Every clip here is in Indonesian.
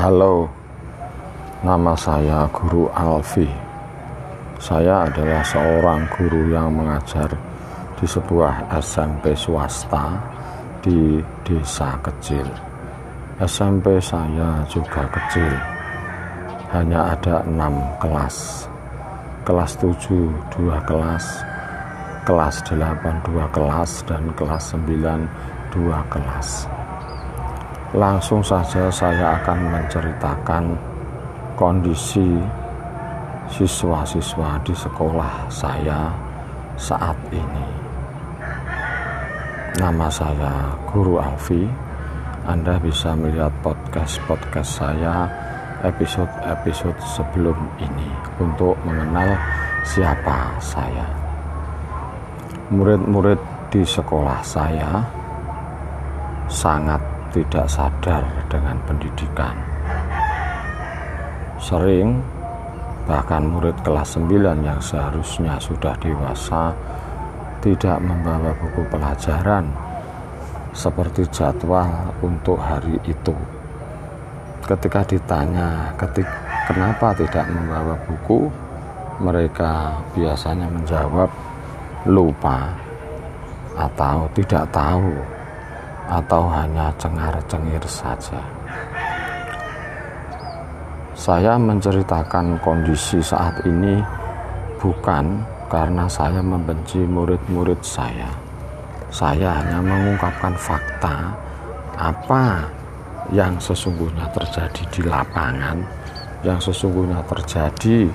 Halo, nama saya Guru Alfi. Saya adalah seorang guru yang mengajar di sebuah SMP swasta di desa kecil. SMP saya juga kecil, hanya ada enam kelas. Kelas 7 dua kelas, kelas 8 dua kelas, dan kelas 9 dua kelas. Langsung saja saya akan menceritakan kondisi siswa-siswa di sekolah saya saat ini. Nama saya Guru Alfi. Anda bisa melihat podcast-podcast saya episode-episode sebelum ini untuk mengenal siapa saya. Murid-murid di sekolah saya sangat tidak sadar dengan pendidikan. Sering bahkan murid kelas 9 yang seharusnya sudah dewasa tidak membawa buku pelajaran seperti jadwal untuk hari itu. Ketika ditanya, ketik, kenapa tidak membawa buku, mereka biasanya menjawab lupa atau tidak tahu atau hanya cengar-cengir saja. Saya menceritakan kondisi saat ini bukan karena saya membenci murid-murid saya. Saya hanya mengungkapkan fakta apa yang sesungguhnya terjadi di lapangan, yang sesungguhnya terjadi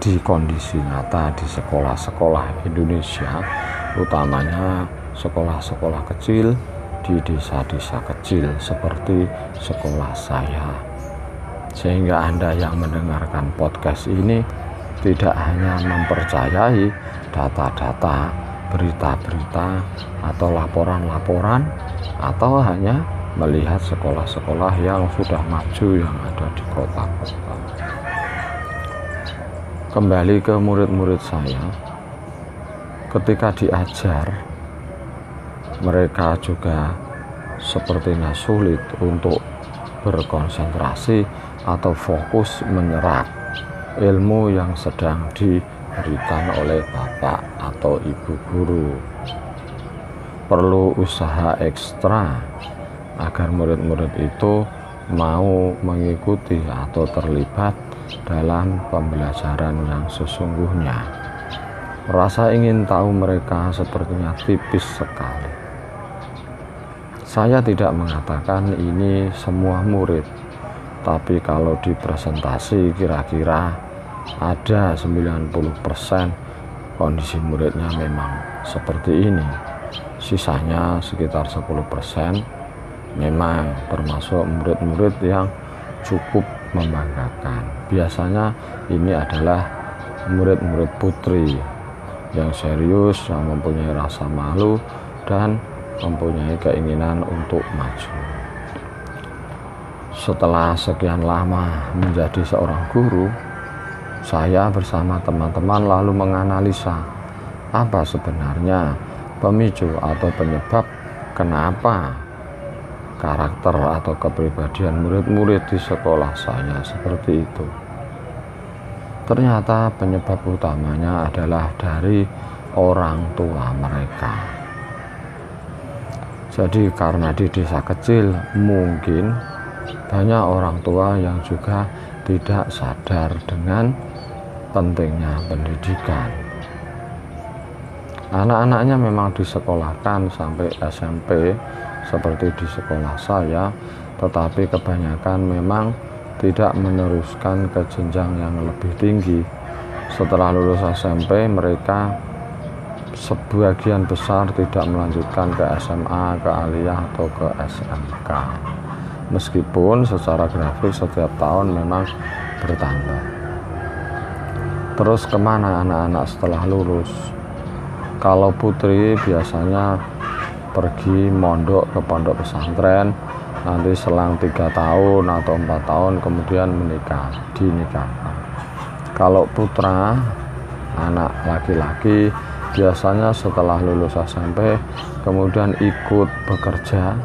di kondisi nyata di sekolah-sekolah Indonesia, utamanya sekolah-sekolah kecil di desa-desa kecil seperti sekolah saya sehingga Anda yang mendengarkan podcast ini tidak hanya mempercayai data-data, berita-berita, atau laporan-laporan, atau hanya melihat sekolah-sekolah yang sudah maju yang ada di kota-kota. Kembali ke murid-murid saya, ketika diajar, mereka juga sepertinya sulit untuk berkonsentrasi atau fokus menyerap ilmu yang sedang diberikan oleh bapak atau ibu guru. Perlu usaha ekstra agar murid-murid itu mau mengikuti atau terlibat dalam pembelajaran yang sesungguhnya. Rasa ingin tahu mereka sepertinya tipis sekali. Saya tidak mengatakan ini semua murid, tapi kalau di presentasi kira-kira ada 90% kondisi muridnya memang seperti ini. Sisanya sekitar 10% memang termasuk murid-murid yang cukup membanggakan. Biasanya ini adalah murid-murid putri yang serius yang mempunyai rasa malu dan mempunyai keinginan untuk maju setelah sekian lama menjadi seorang guru, saya bersama teman-teman lalu menganalisa apa sebenarnya pemicu atau penyebab kenapa karakter atau kepribadian murid-murid di sekolah saya seperti itu. Ternyata penyebab utamanya adalah dari orang tua mereka. Jadi karena di desa kecil mungkin banyak orang tua yang juga tidak sadar dengan pentingnya pendidikan. Anak-anaknya memang disekolahkan sampai SMP seperti di sekolah saya, tetapi kebanyakan memang tidak meneruskan ke jenjang yang lebih tinggi. Setelah lulus SMP, mereka sebagian besar tidak melanjutkan ke SMA, ke aliyah atau ke SMK meskipun secara grafik setiap tahun memang bertambah. Terus ke mana anak-anak setelah lulus? Kalau putri biasanya pergi mondok ke pondok pesantren nanti selang tiga tahun atau empat tahun kemudian menikah dinikahkan. Kalau putra anak laki-laki biasanya setelah lulus SMP kemudian ikut bekerja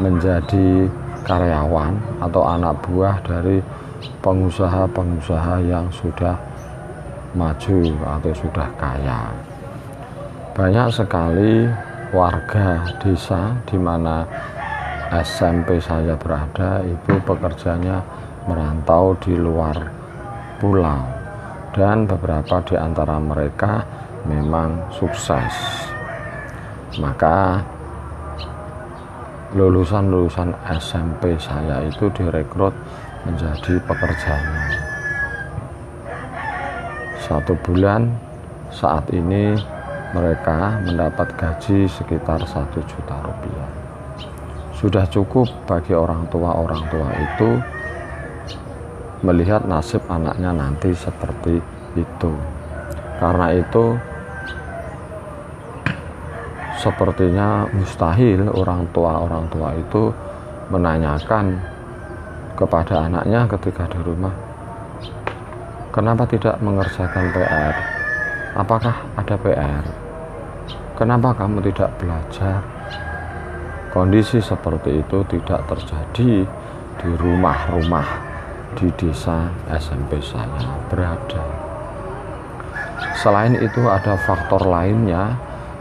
menjadi karyawan atau anak buah dari pengusaha-pengusaha yang sudah maju atau sudah kaya. Banyak sekali warga desa di mana SMP saya berada itu pekerjanya merantau di luar pulau dan beberapa di antara mereka memang sukses. Maka lulusan-lulusan SMP saya itu direkrut menjadi pekerjanya. Satu bulan saat ini mereka mendapat gaji sekitar satu juta rupiah. Sudah cukup bagi orang tua-orang tua itu melihat nasib anaknya nanti seperti itu. Karena itu sepertinya mustahil orang tua orang tua itu menanyakan kepada anaknya ketika di rumah kenapa tidak mengerjakan PR apakah ada PR kenapa kamu tidak belajar? Kondisi seperti itu tidak terjadi di rumah-rumah di desa SMP saya berada. Selain itu ada faktor lainnya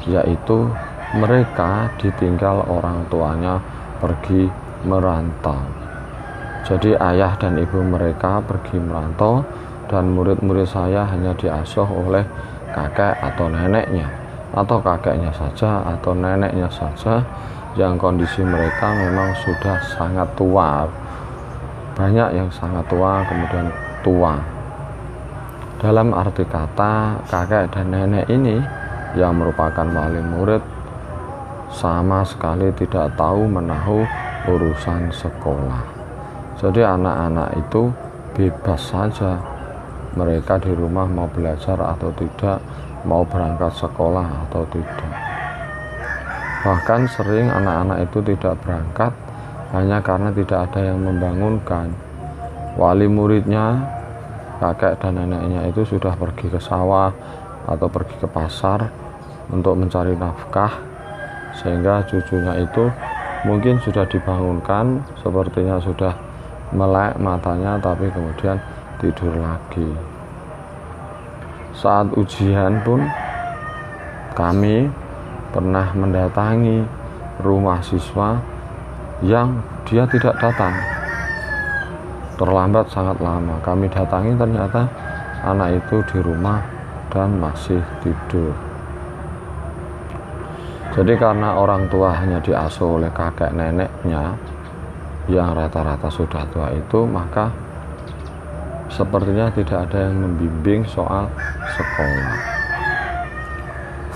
yaitu mereka ditinggal orang tuanya pergi merantau. Jadi ayah dan ibu mereka pergi merantau dan murid-murid saya hanya diasuh oleh kakek atau neneknya atau kakeknya saja atau neneknya saja. Yang kondisi mereka memang sudah sangat tua. Banyak yang sangat tua kemudian tua. Dalam arti kata kakek dan nenek ini yang merupakan wali murid sama sekali tidak tahu menahu urusan sekolah. Jadi anak-anak itu bebas saja mereka di rumah mau belajar atau tidak, mau berangkat sekolah atau tidak. Bahkan sering anak-anak itu tidak berangkat hanya karena tidak ada yang membangunkan. Wali muridnya, kakek dan neneknya itu sudah pergi ke sawah atau pergi ke pasar untuk mencari nafkah sehingga cucunya itu mungkin sudah dibangunkan sepertinya sudah melek matanya tapi kemudian tidur lagi. Saat ujian pun kami pernah mendatangi rumah siswa yang dia tidak datang. Terlambat sangat lama. Kami datangi ternyata anak itu di rumah dan masih tidur jadi karena orang tua hanya diasuh oleh kakek neneknya yang rata-rata sudah tua itu, maka sepertinya tidak ada yang membimbing soal sekolah.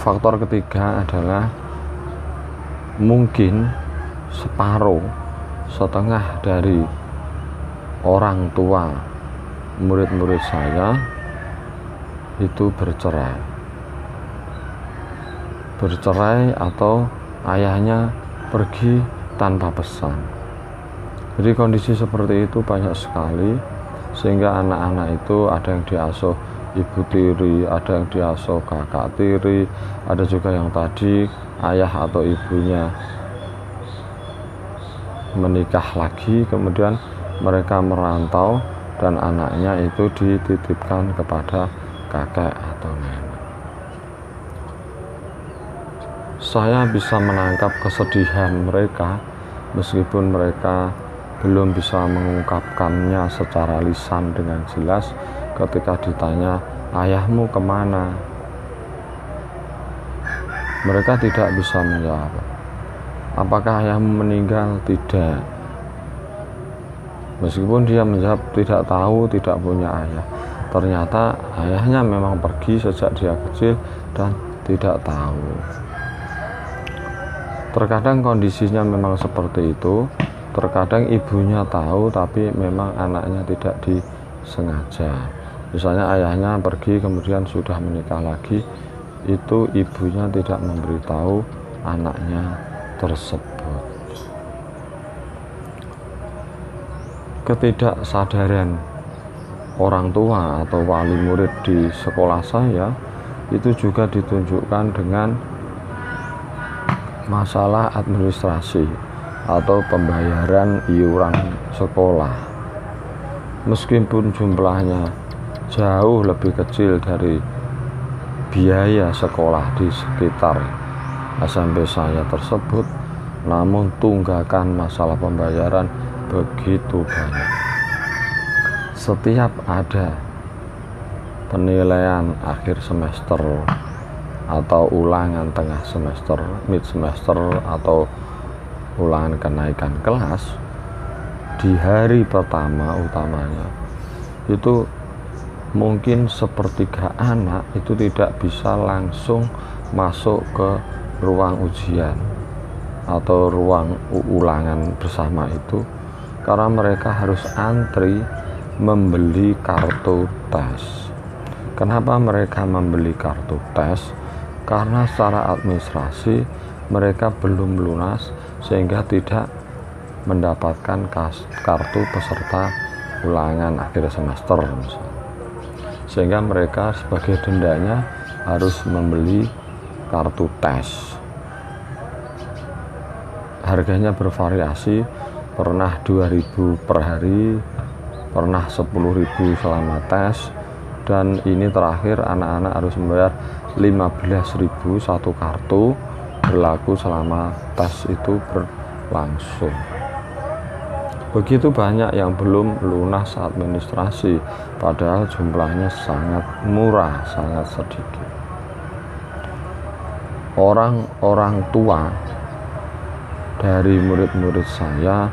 Faktor ketiga adalah mungkin separuh, setengah dari orang tua murid-murid saya itu bercerai bercerai atau ayahnya pergi tanpa pesan. Jadi kondisi seperti itu banyak sekali sehingga anak-anak itu ada yang diasuh ibu tiri, ada yang diasuh kakak tiri, ada juga yang tadi ayah atau ibunya menikah lagi kemudian mereka merantau dan anaknya itu dititipkan kepada kakek atau nenek. Saya bisa menangkap kesedihan mereka meskipun mereka belum bisa mengungkapkannya secara lisan dengan jelas ketika ditanya ayahmu ke mana? Mereka tidak bisa menjawab apakah ayahmu meninggal? Tidak. Meskipun dia menjawab tidak tahu tidak punya ayah. Ternyata ayahnya memang pergi sejak dia kecil dan tidak tahu terkadang kondisinya memang seperti itu. Terkadang ibunya tahu tapi memang anaknya tidak disengaja. Misalnya ayahnya pergi kemudian sudah menikah lagi itu ibunya tidak memberitahu anaknya tersebut. Ketidaksadaran orang tua atau wali murid di sekolah saya itu juga ditunjukkan dengan masalah administrasi atau pembayaran iuran sekolah. Meskipun jumlahnya jauh lebih kecil dari biaya sekolah di sekitar SMP saya tersebut namun tunggakan masalah pembayaran begitu banyak. Setiap ada penilaian akhir semester atau ulangan tengah semester, mid semester atau ulangan kenaikan kelas di hari pertama utamanya itu mungkin sepertiga anak itu tidak bisa langsung masuk ke ruang ujian atau ruang ulangan bersama itu karena mereka harus antri membeli kartu tes Kenapa mereka membeli kartu tes? Karena secara administrasi mereka belum lunas sehingga tidak mendapatkan kartu peserta ulangan akhir semester Sehingga mereka sebagai dendanya harus membeli kartu tes. Harganya bervariasi, pernah 2000 per hari, pernah 10.000 selama tes, dan ini terakhir anak-anak harus membayar 15.000 satu kartu berlaku selama tes itu berlangsung. Begitu banyak yang belum lunas administrasi padahal jumlahnya sangat murah sangat sedikit. Orang-orang tua dari murid-murid saya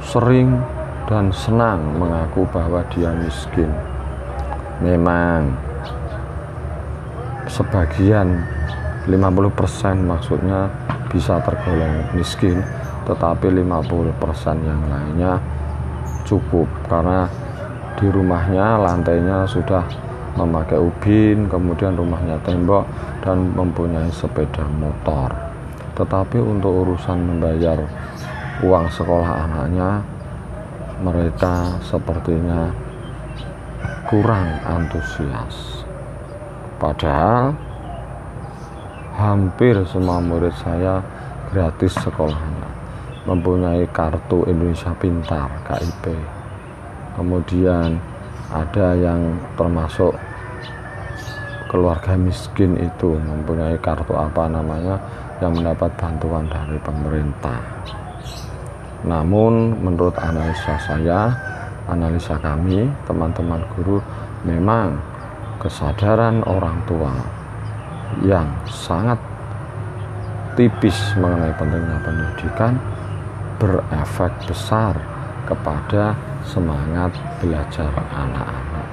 sering dan senang mengaku bahwa dia miskin. Memang sebagian 50% maksudnya bisa tergolong miskin tetapi 50% yang lainnya cukup karena di rumahnya lantainya sudah memakai ubin kemudian rumahnya tembok dan mempunyai sepeda motor tetapi untuk urusan membayar uang sekolah anaknya mereka sepertinya kurang antusias. Padahal hampir semua murid saya gratis sekolahnya, mempunyai kartu Indonesia Pintar KIP. Kemudian ada yang termasuk keluarga miskin itu mempunyai kartu apa namanya yang mendapat bantuan dari pemerintah. Namun menurut analisa saya analisa kami, teman-teman guru, memang kesadaran orang tua yang sangat tipis mengenai pentingnya pendidikan berefek besar kepada semangat belajar anak-anak.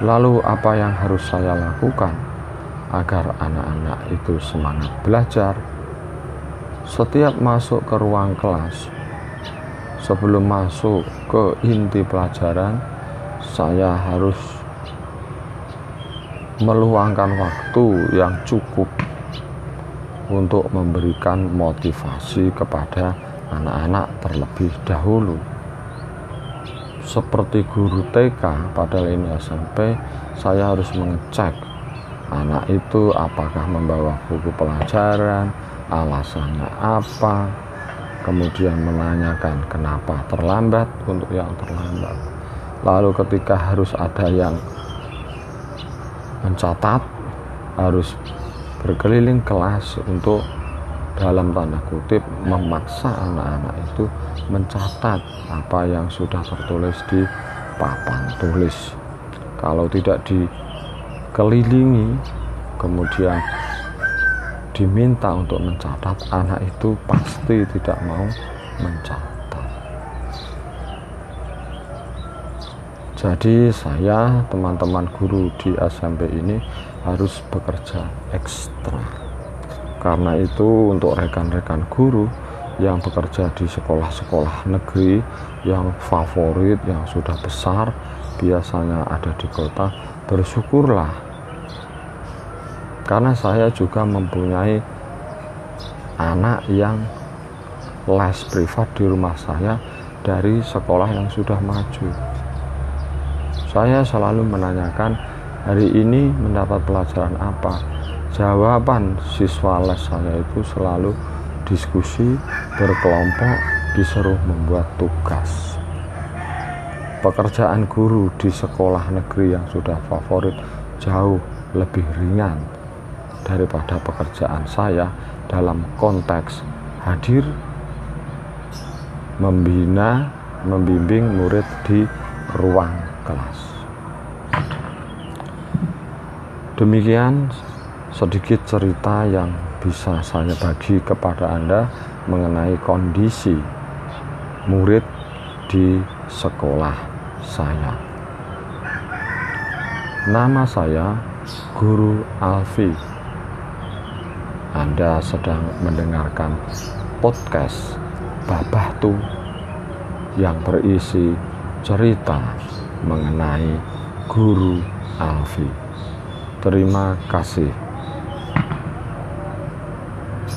Lalu apa yang harus saya lakukan agar anak-anak itu semangat belajar? Setiap masuk ke ruang kelas, sebelum masuk ke inti pelajaran saya harus meluangkan waktu yang cukup untuk memberikan motivasi kepada anak-anak terlebih dahulu. Seperti guru TK pada ini SMP saya harus mengecek anak itu apakah membawa buku pelajaran alasannya apa kemudian menanyakan kenapa terlambat untuk yang terlambat. Lalu ketika harus ada yang mencatat harus berkeliling kelas untuk dalam tanda kutip memaksa anak-anak itu mencatat apa yang sudah tertulis di papan tulis. Kalau tidak dikelilingi kemudian diminta untuk mencatat anak itu pasti tidak mau mencatat jadi saya teman-teman guru di SMP ini harus bekerja ekstra. Karena itu untuk rekan-rekan guru yang bekerja di sekolah-sekolah negeri yang favorit yang sudah besar biasanya ada di kota bersyukurlah. Karena saya juga mempunyai anak yang les privat di rumah saya dari sekolah yang sudah maju saya selalu menanyakan hari ini mendapat pelajaran apa jawaban siswa les saya itu selalu berdiskusi, berkelompok, disuruh membuat tugas. Pekerjaan guru di sekolah negeri yang sudah favorit jauh lebih ringan daripada pekerjaan saya dalam konteks hadir membina, membimbing murid di ruang. Demikian sedikit cerita yang bisa saya bagi kepada Anda mengenai kondisi murid di sekolah saya. Nama saya Guru Alfi. Anda sedang mendengarkan podcast Babah Tu yang berisi cerita mengenai Guru Alfi. Terima kasih.